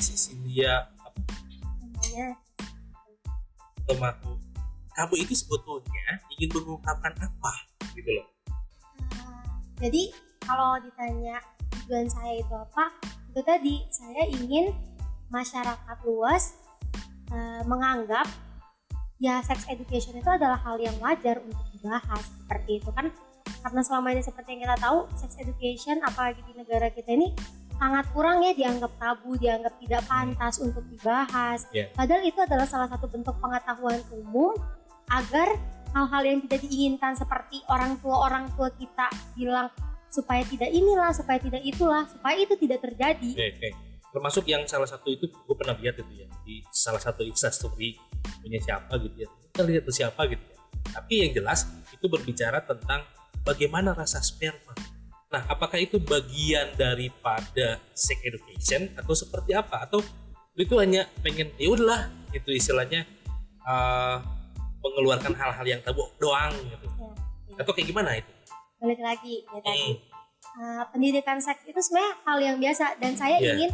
si Cynthia namanya Tomaku kamu itu sebetulnya ingin mengungkapkan apa? Gitu loh. Hmm, jadi kalau ditanya tujuan saya itu apa itu tadi. Saya ingin masyarakat luas uh, menganggap ya sex education itu adalah hal yang wajar untuk dibahas. Seperti itu kan karena selama ini seperti yang kita tahu sex education apalagi di negara kita ini sangat kurang ya dianggap tabu dianggap tidak pantas untuk dibahas Yeah. padahal itu adalah salah satu bentuk pengetahuan umum agar hal-hal yang tidak diinginkan seperti orang tua orang tua kita bilang supaya tidak inilah supaya tidak itulah supaya itu tidak terjadi Oke, oke. Termasuk yang salah satu itu gue pernah lihat itu ya di salah satu instastory punya siapa gitu ya. Kita lihat tuh siapa gitu ya. Tapi yang jelas itu berbicara tentang bagaimana rasa sperma. Nah, apakah itu bagian daripada sex education atau seperti apa? Atau itu hanya pengen ya udahlah itu istilahnya eh, mengeluarkan hal-hal yang tabu doang gitu. Ya, ya. Atau kayak gimana itu? balik lagi ya tadi Hmm, Uh, pendidikan seks itu sebenarnya hal yang biasa dan saya Iya. ingin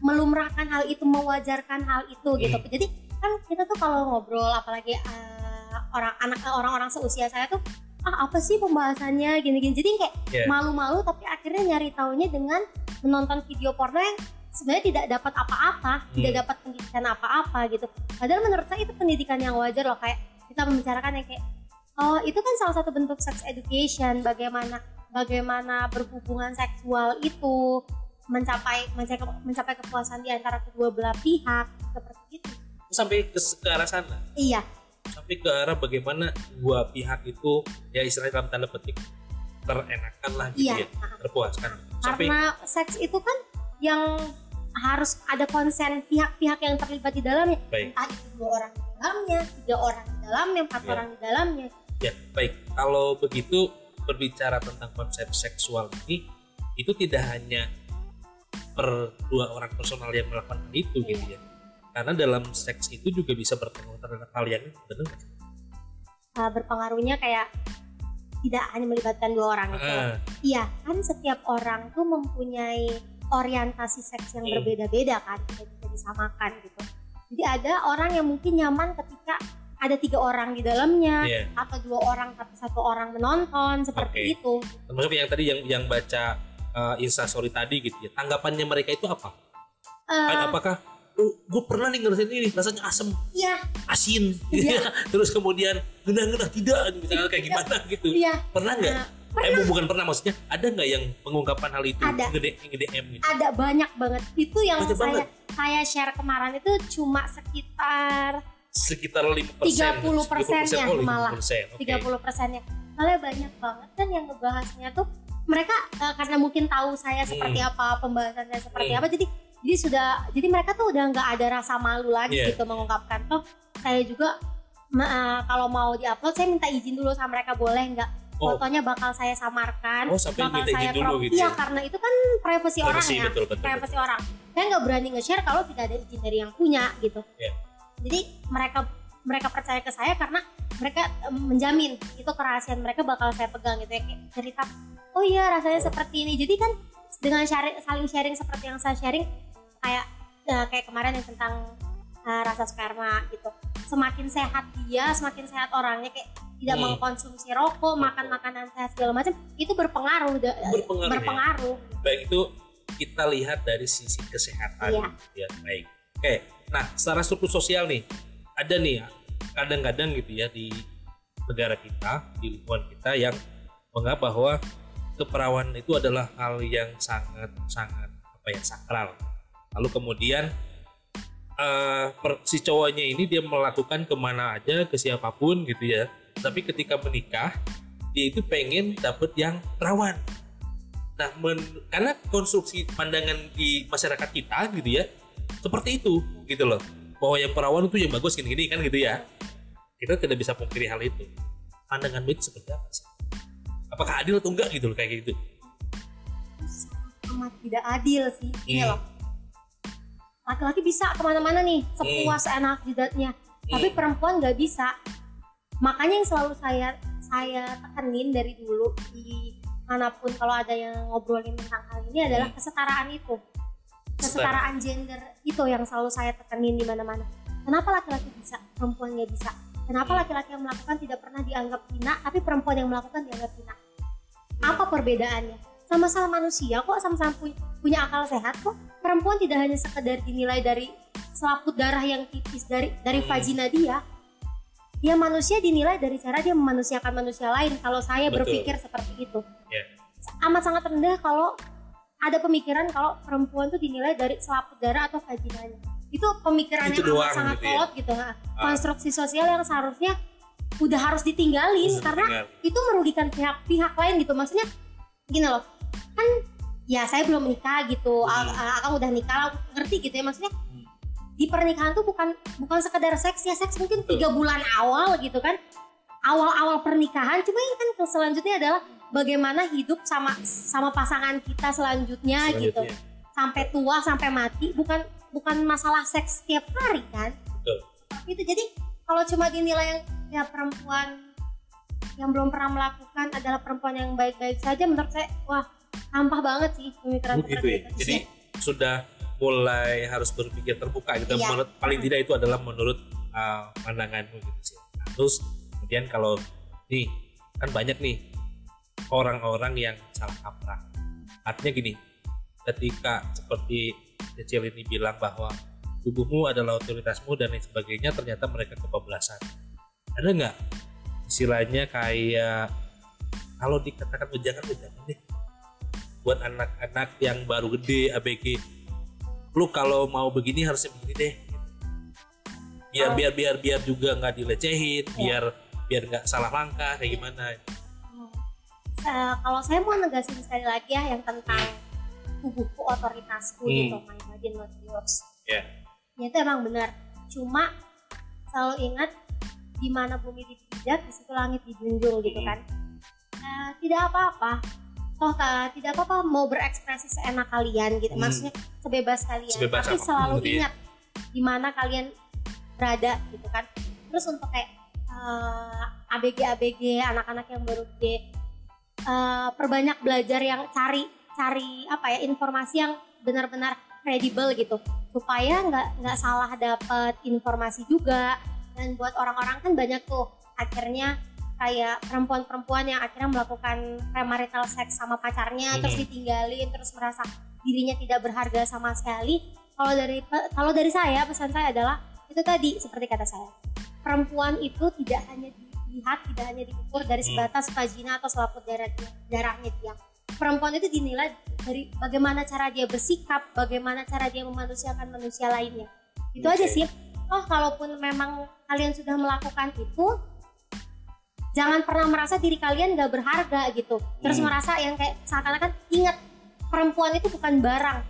melumrahkan hal itu mewajarkan hal itu gitu Hmm. jadi kan kita tuh kalau ngobrol apalagi uh, orang anak orang-orang seusia saya tuh ah apa sih pembahasannya? Gini-gini. Jadi kayak Iya. malu-malu tapi akhirnya nyari taunya dengan menonton video porno yang sebenarnya tidak dapat apa-apa tidak dapat pendidikan apa-apa gitu. Padahal menurut saya itu pendidikan yang wajar loh kayak kita membicarakan yang kayak oh itu kan salah satu bentuk sex education bagaimana bagaimana berhubungan seksual itu mencapai mencapai, mencapai kepuasan di antara kedua belah pihak. Seperti itu sampai ke, ke arah sana. iya sampai ke arah bagaimana dua pihak itu ya istilahnya dalam tanda petik terenakan lah gitu iya. ya terpuaskan. Sampai karena seks itu kan yang harus ada konsen pihak-pihak yang terlibat di dalamnya. Baik. Entah itu dua orang di dalamnya tiga orang di dalamnya empat Iya. orang di dalamnya. Ya baik. Kalau begitu berbicara tentang konsep seksual ini itu tidak hanya per dua orang personal yang melakukan itu Iya. gitu ya karena dalam seks itu juga bisa berpengaruh terhadap hal yang benar? Uh, berpengaruhnya kayak tidak hanya melibatkan dua orang itu Ah, Iya, kan setiap orang tuh mempunyai orientasi seks yang Hmm. berbeda-beda kan, tidak bisa disamakan gitu. Jadi ada orang yang mungkin nyaman ketika ada tiga orang di dalamnya, Iya. atau dua orang tapi satu orang menonton seperti Oke. itu. termasuk yang tadi yang yang baca uh, instastory tadi gitu ya tanggapannya mereka itu apa Eh, Kan apakah gue pernah nih ngerasain ini rasanya asem Iya, asin Iya. terus kemudian genah-genah tidak misalnya kayak gimana gitu iya. pernah nggak Nah, eh bu- bukan pernah maksudnya ada nggak yang mengungkapkan hal itu Ada. ngede DM gitu ada banyak banget. Itu yang Banyak saya banget. saya share kemarin itu cuma sekitar sekitar lima persen 30 persennya malah. 30 oke 30 persennya. Soalnya banyak banget kan yang ngebahasnya tuh mereka eh, karena mungkin tahu saya seperti apa pembahasannya seperti Hmm. apa jadi jadi sudah jadi mereka tuh udah nggak ada rasa malu lagi Iya. gitu mengungkapkan toh saya juga ma- eh, kalau mau diupload saya minta izin dulu sama mereka boleh nggak Oh. fotonya bakal saya samarkan Oh, bakal minta izin saya dulu crop gitu iya ya? karena itu kan privasi orang ya betul betul, privasi betul. orang saya nggak berani nge-share kalau tidak ada izin dari yang punya gitu Iya. jadi mereka mereka percaya ke saya karena mereka menjamin itu kerahasiaan mereka bakal saya pegang gitu ya kayak cerita oh iya rasanya seperti ini jadi kan dengan sharing, saling sharing seperti yang saya sharing kayak eh, kayak kemarin yang tentang eh, rasa sperma gitu semakin sehat dia semakin sehat orangnya kayak tidak Hmm. mengkonsumsi rokok makan makanan sehat segala macam itu berpengaruh da- Berpengaruh, ya? berpengaruh baik itu kita lihat dari sisi kesehatan Iya. ya baik oke nah secara struktur sosial nih ada nih ya kadang-kadang gitu ya di negara kita di lingkungan kita yang menganggap bahwa keperawanan itu adalah hal yang sangat sangat apa ya sakral lalu kemudian eh, per- si cowoknya ini dia melakukan ke mana aja ke siapa pun gitu ya tapi ketika menikah dia itu pengen dapet yang perawan Nah, men- karena konstruksi pandangan di masyarakat kita gitu ya, seperti itu gitu loh. Bahwa yang perawan itu yang bagus gini-gini kan gitu ya. Kita tidak bisa pungkiri hal itu. Pandangan itu seperti apa sih? Apakah adil atau enggak gitu loh kayak gitu? amat tidak adil sih ini Hmm. loh laki-laki bisa ke mana-mana nih sepuas enak jidatnya. Tapi Hmm. perempuan nggak bisa. Makanya yang selalu saya saya tekenin dari dulu di mana pun kalau ada yang ngobrolin tentang hal ini adalah Hmm. kesetaraan itu. Kesetaraan gender itu yang selalu saya tekenin di mana-mana. Kenapa laki-laki bisa perempuan nggak bisa? Kenapa laki-laki yang melakukan tidak pernah dianggap hina tapi perempuan yang melakukan dianggap hina? Apa perbedaannya? Sama-sama manusia kok sama-sama punya, punya akal sehat kok perempuan tidak hanya sekedar dinilai dari selaput darah yang tipis dari dari Hmm. vagina dia dia manusia dinilai dari cara dia memanusiakan manusia lain kalau saya Betul. berpikir seperti itu Ya. amat sangat rendah kalau ada pemikiran kalau perempuan tuh dinilai dari selaput darah atau vaginanya itu pemikiran Itu yang amat sangat gitu ya? kolot gitu nah. Ah. konstruksi sosial yang seharusnya udah harus ditinggalin karena tinggal. itu merugikan pihak-pihak lain gitu maksudnya gini loh kan ya saya belum menikah gitu Hmm. Akang udah nikah aku ngerti gitu ya maksudnya Hmm. di pernikahan tuh bukan bukan sekedar seks ya seks mungkin tiga bulan awal gitu kan awal-awal pernikahan cuma yang kan selanjutnya adalah bagaimana hidup sama sama pasangan kita selanjutnya, gitu Selanjutnya. sampai tua sampai mati bukan bukan masalah seks setiap hari kan Betul. itu jadi kalau cuma dinilai yang ya perempuan yang belum pernah melakukan adalah perempuan yang baik-baik saja menurut saya wah sampah banget sih begitu seperti ya. itu jadi sudah mulai harus berpikir terbuka gitu. Iya. menurut paling tidak itu adalah menurut uh, pandanganmu gitu sih. Nah, terus kemudian kalau nih kan banyak nih orang-orang yang salah kaprah. Artinya gini ketika seperti Cecil ini bilang bahwa tubuhmu adalah otoritasmu dan lain sebagainya ternyata mereka kebablasan. Ada nggak? Istilahnya kayak kalau dikatakan wejangan wejangan deh buat anak-anak yang baru gede ABG lu kalau mau begini harusnya begini deh biar Oh. biar biar biar juga nggak dilecehin Iya. biar biar nggak salah langkah kayak gimana Eh, kalau saya mau negasin sekali lagi ya yang tentang tubuhku otoritasku Hmm. gitu my body not yours Ya. ya itu emang benar cuma selalu ingat di mana bumi dipijak di situ langit dijunjung gitu Hmm. kan Eh, tidak apa-apa toh ka- tidak apa-apa mau berekspresi seenak kalian gitu. Hmm. maksudnya sebebas kalian. Sebebas tapi selalu gitu ya. ingat di mana kalian berada gitu kan. Terus untuk kayak eh, ABG ABG anak-anak yang baru gede eh, perbanyak belajar yang cari cari apa ya informasi yang benar-benar kredibel gitu. Supaya nggak nggak salah dapat informasi juga. Dan buat orang-orang kan banyak tuh akhirnya kayak perempuan-perempuan yang akhirnya melakukan premarital seks sama pacarnya terus Mhm. ditinggalin terus merasa dirinya tidak berharga sama sekali kalau dari kalau dari saya pesan saya adalah itu tadi seperti kata saya perempuan itu tidak hanya dilihat tidak hanya diukur dari Hmm. sebatas vagina atau selaput darah darahnya dia perempuan itu dinilai dari bagaimana cara dia bersikap bagaimana cara dia memanusiakan manusia lainnya itu Oke. aja sih oh kalaupun memang kalian sudah melakukan itu jangan pernah merasa diri kalian gak berharga gitu. Terus Hmm. merasa yang kayak seakan-akan ingat perempuan itu bukan barang.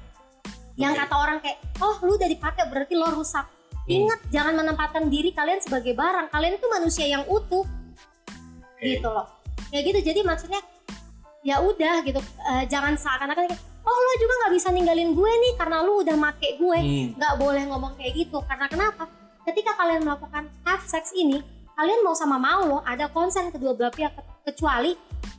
Yang Oke. kata orang kayak oh lu udah dipakai berarti lo rusak. Hmm. ingat jangan menempatkan diri kalian sebagai barang. Kalian itu manusia yang utuh. Oke. gitu loh. Ya gitu. Jadi maksudnya ya udah gitu. Eh, jangan seakan-akan kayak oh lo juga nggak bisa ninggalin gue nih karena lu udah make gue. Hmm. nggak boleh ngomong kayak gitu. Karena kenapa? Ketika kalian melakukan have sex ini kalian mau sama mau loh ada konsen kedua belah pihak Ke- kecuali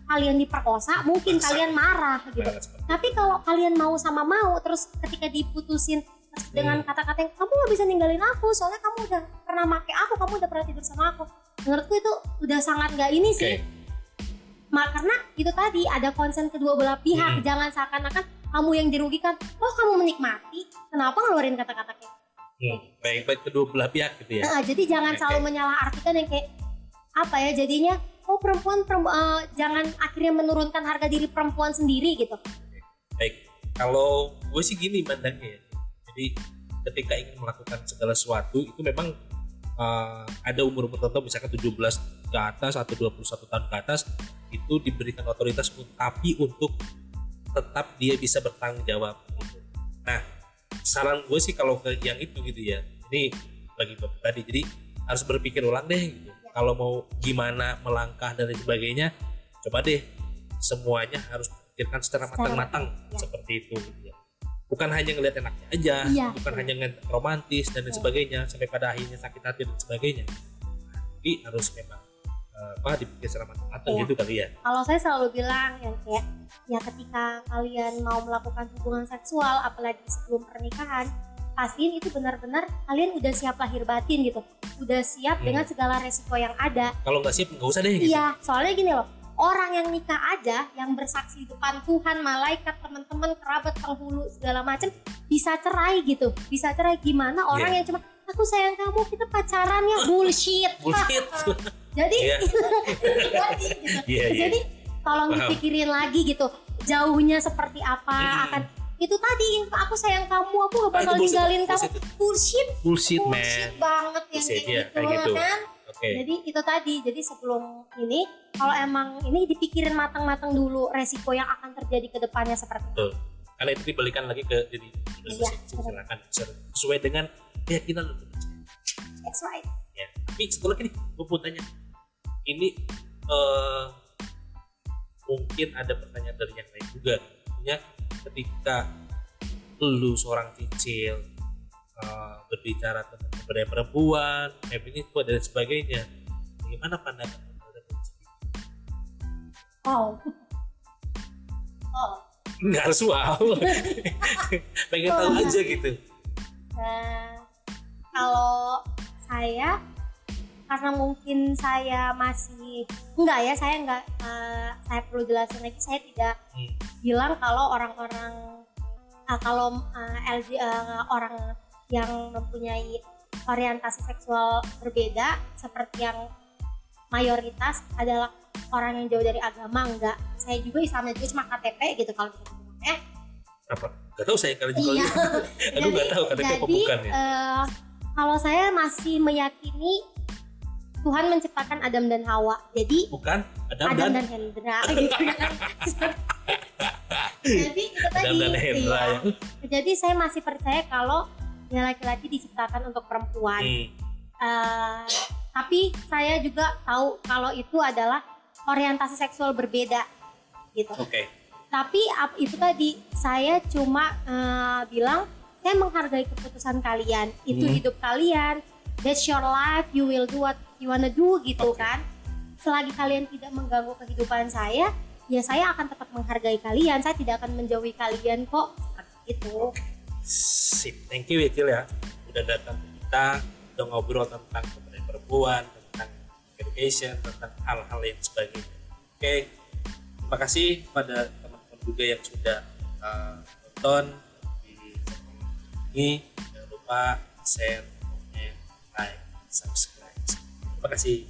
kalian diperkosa mungkin Maksa. kalian marah gitu. Tapi kalau kalian mau sama mau terus ketika diputusin dengan Hmm. kata-kata yang kamu nggak bisa ninggalin aku soalnya kamu udah pernah make aku kamu udah pernah tidur sama aku. Menurutku itu udah sangat nggak ini sih. Ma- karena itu tadi ada konsen kedua belah pihak. Hmm. jangan seakan-akan kamu yang dirugikan. Oh kamu menikmati kenapa ngeluarin kata-kata kayak Hmm, baik baik kedua belah pihak gitu ya. Nah, jadi jangan Oke. selalu menyalahartikan yang kayak apa ya jadinya oh perempuan perempu- eh, jangan akhirnya menurunkan harga diri perempuan sendiri gitu Baik, kalau gue sih gini mandangnya ya. Jadi ketika ingin melakukan segala sesuatu itu memang uh, ada umur-umur tertentu misalkan 17 ke atas atau 21 tahun ke atas itu diberikan otoritas tapi untuk tetap dia bisa bertanggung jawab. Nah, saran gue sih kalau ke yang itu gitu ya. Ini bagi bapak tadi jadi harus berpikir ulang deh gitu. Kalau mau gimana melangkah dan sebagainya, coba deh semuanya harus pikirkan secara matang-matang ya. seperti itu gitu ya. Bukan hanya ngeliat enaknya aja, Iya. bukan hanya ngeliat romantis dan lain Iya. sebagainya sampai pada akhirnya sakit hati dan sebagainya. Jadi harus memang apa dipikir secara matang-matang Iya. gitu kali ya. kalau saya selalu bilang yang kayak ya ketika kalian mau melakukan hubungan seksual apalagi sebelum pernikahan pastiin itu benar-benar kalian udah siap lahir batin gitu udah siap Hmm. dengan segala resiko yang ada Kalau nggak siap nggak usah deh. Gitu. iya soalnya gini loh orang yang nikah aja yang bersaksi di depan Tuhan malaikat teman-teman kerabat penghulu segala macam bisa cerai gitu bisa cerai gimana orang Iya. yang cuma aku sayang kamu kita pacaran ya bullshit Bullshit. jadi Iya. jadi, gitu. Iya, iya. jadi tolong dipikirin lagi gitu jauhnya seperti apa Hmm. akan itu tadi aku sayang kamu aku gak Ah, bakal bullshit, ninggalin kamu bullshit. bullshit Bullshit, bullshit banget yang Bullshit, kayak iya, gitu, kayak gitu. kan Oke. jadi itu tadi jadi sebelum ini kalau emang ini dipikirin matang-matang dulu resiko yang akan terjadi ke depannya seperti itu Betul. Karena itu dibalikan lagi ke diri Iya, silakan sesuai dengan keyakinan lu. that's right Ya. Tapi satu lagi nih, gue mau tanya. Ini eh, mungkin ada pertanyaan dari yang lain juga. Maksudnya ketika lu seorang cicil eh, berbicara tentang pemberdayaan perempuan, feminisme dan sebagainya, bagaimana pandangan lu terhadap itu? oh oh Nggak harus wow. Pengen tahu Oh. aja gitu. Nah, kalau saya karena mungkin saya masih enggak ya saya enggak eh, saya perlu jelasin lagi saya tidak Hmm. bilang kalau orang-orang eh, kalau eh, LG eh, orang yang mempunyai orientasi seksual berbeda seperti yang mayoritas adalah orang yang jauh dari agama enggak saya juga Islamnya juga cuma KTP gitu kalau kita eh Apa? Gak tahu saya karena juga Iya. Aku nggak tahu KTP apa jadi, bukan ya. eh, kalau saya masih meyakini Tuhan menciptakan Adam dan Hawa. Jadi Bukan Adam, Adam dan dan, Hendra gitu kan. jadi itu tadi. Adam dan Hendra iya. ya. Jadi saya masih percaya kalau ya laki-laki diciptakan untuk perempuan. Hmm. Eh, tapi saya juga tahu kalau itu adalah orientasi seksual berbeda gitu. Oke. Tapi ap- itu tadi saya cuma eh, bilang saya menghargai keputusan kalian. Itu Hmm. hidup kalian. That's your life. You will do what you wanna do gitu Oke. kan. Selagi kalian tidak mengganggu kehidupan saya, ya saya akan tetap menghargai kalian. Saya tidak akan menjauhi kalian kok. Seperti itu. Sip, thank you ya Cil ya udah datang ke kita udah ngobrol tentang pemberdayaan perempuan tentang education tentang hal-hal yang sebagainya oke terima kasih pada teman-teman juga yang sudah uh, nonton di ini jangan lupa share, comment, like, subscribe terima kasih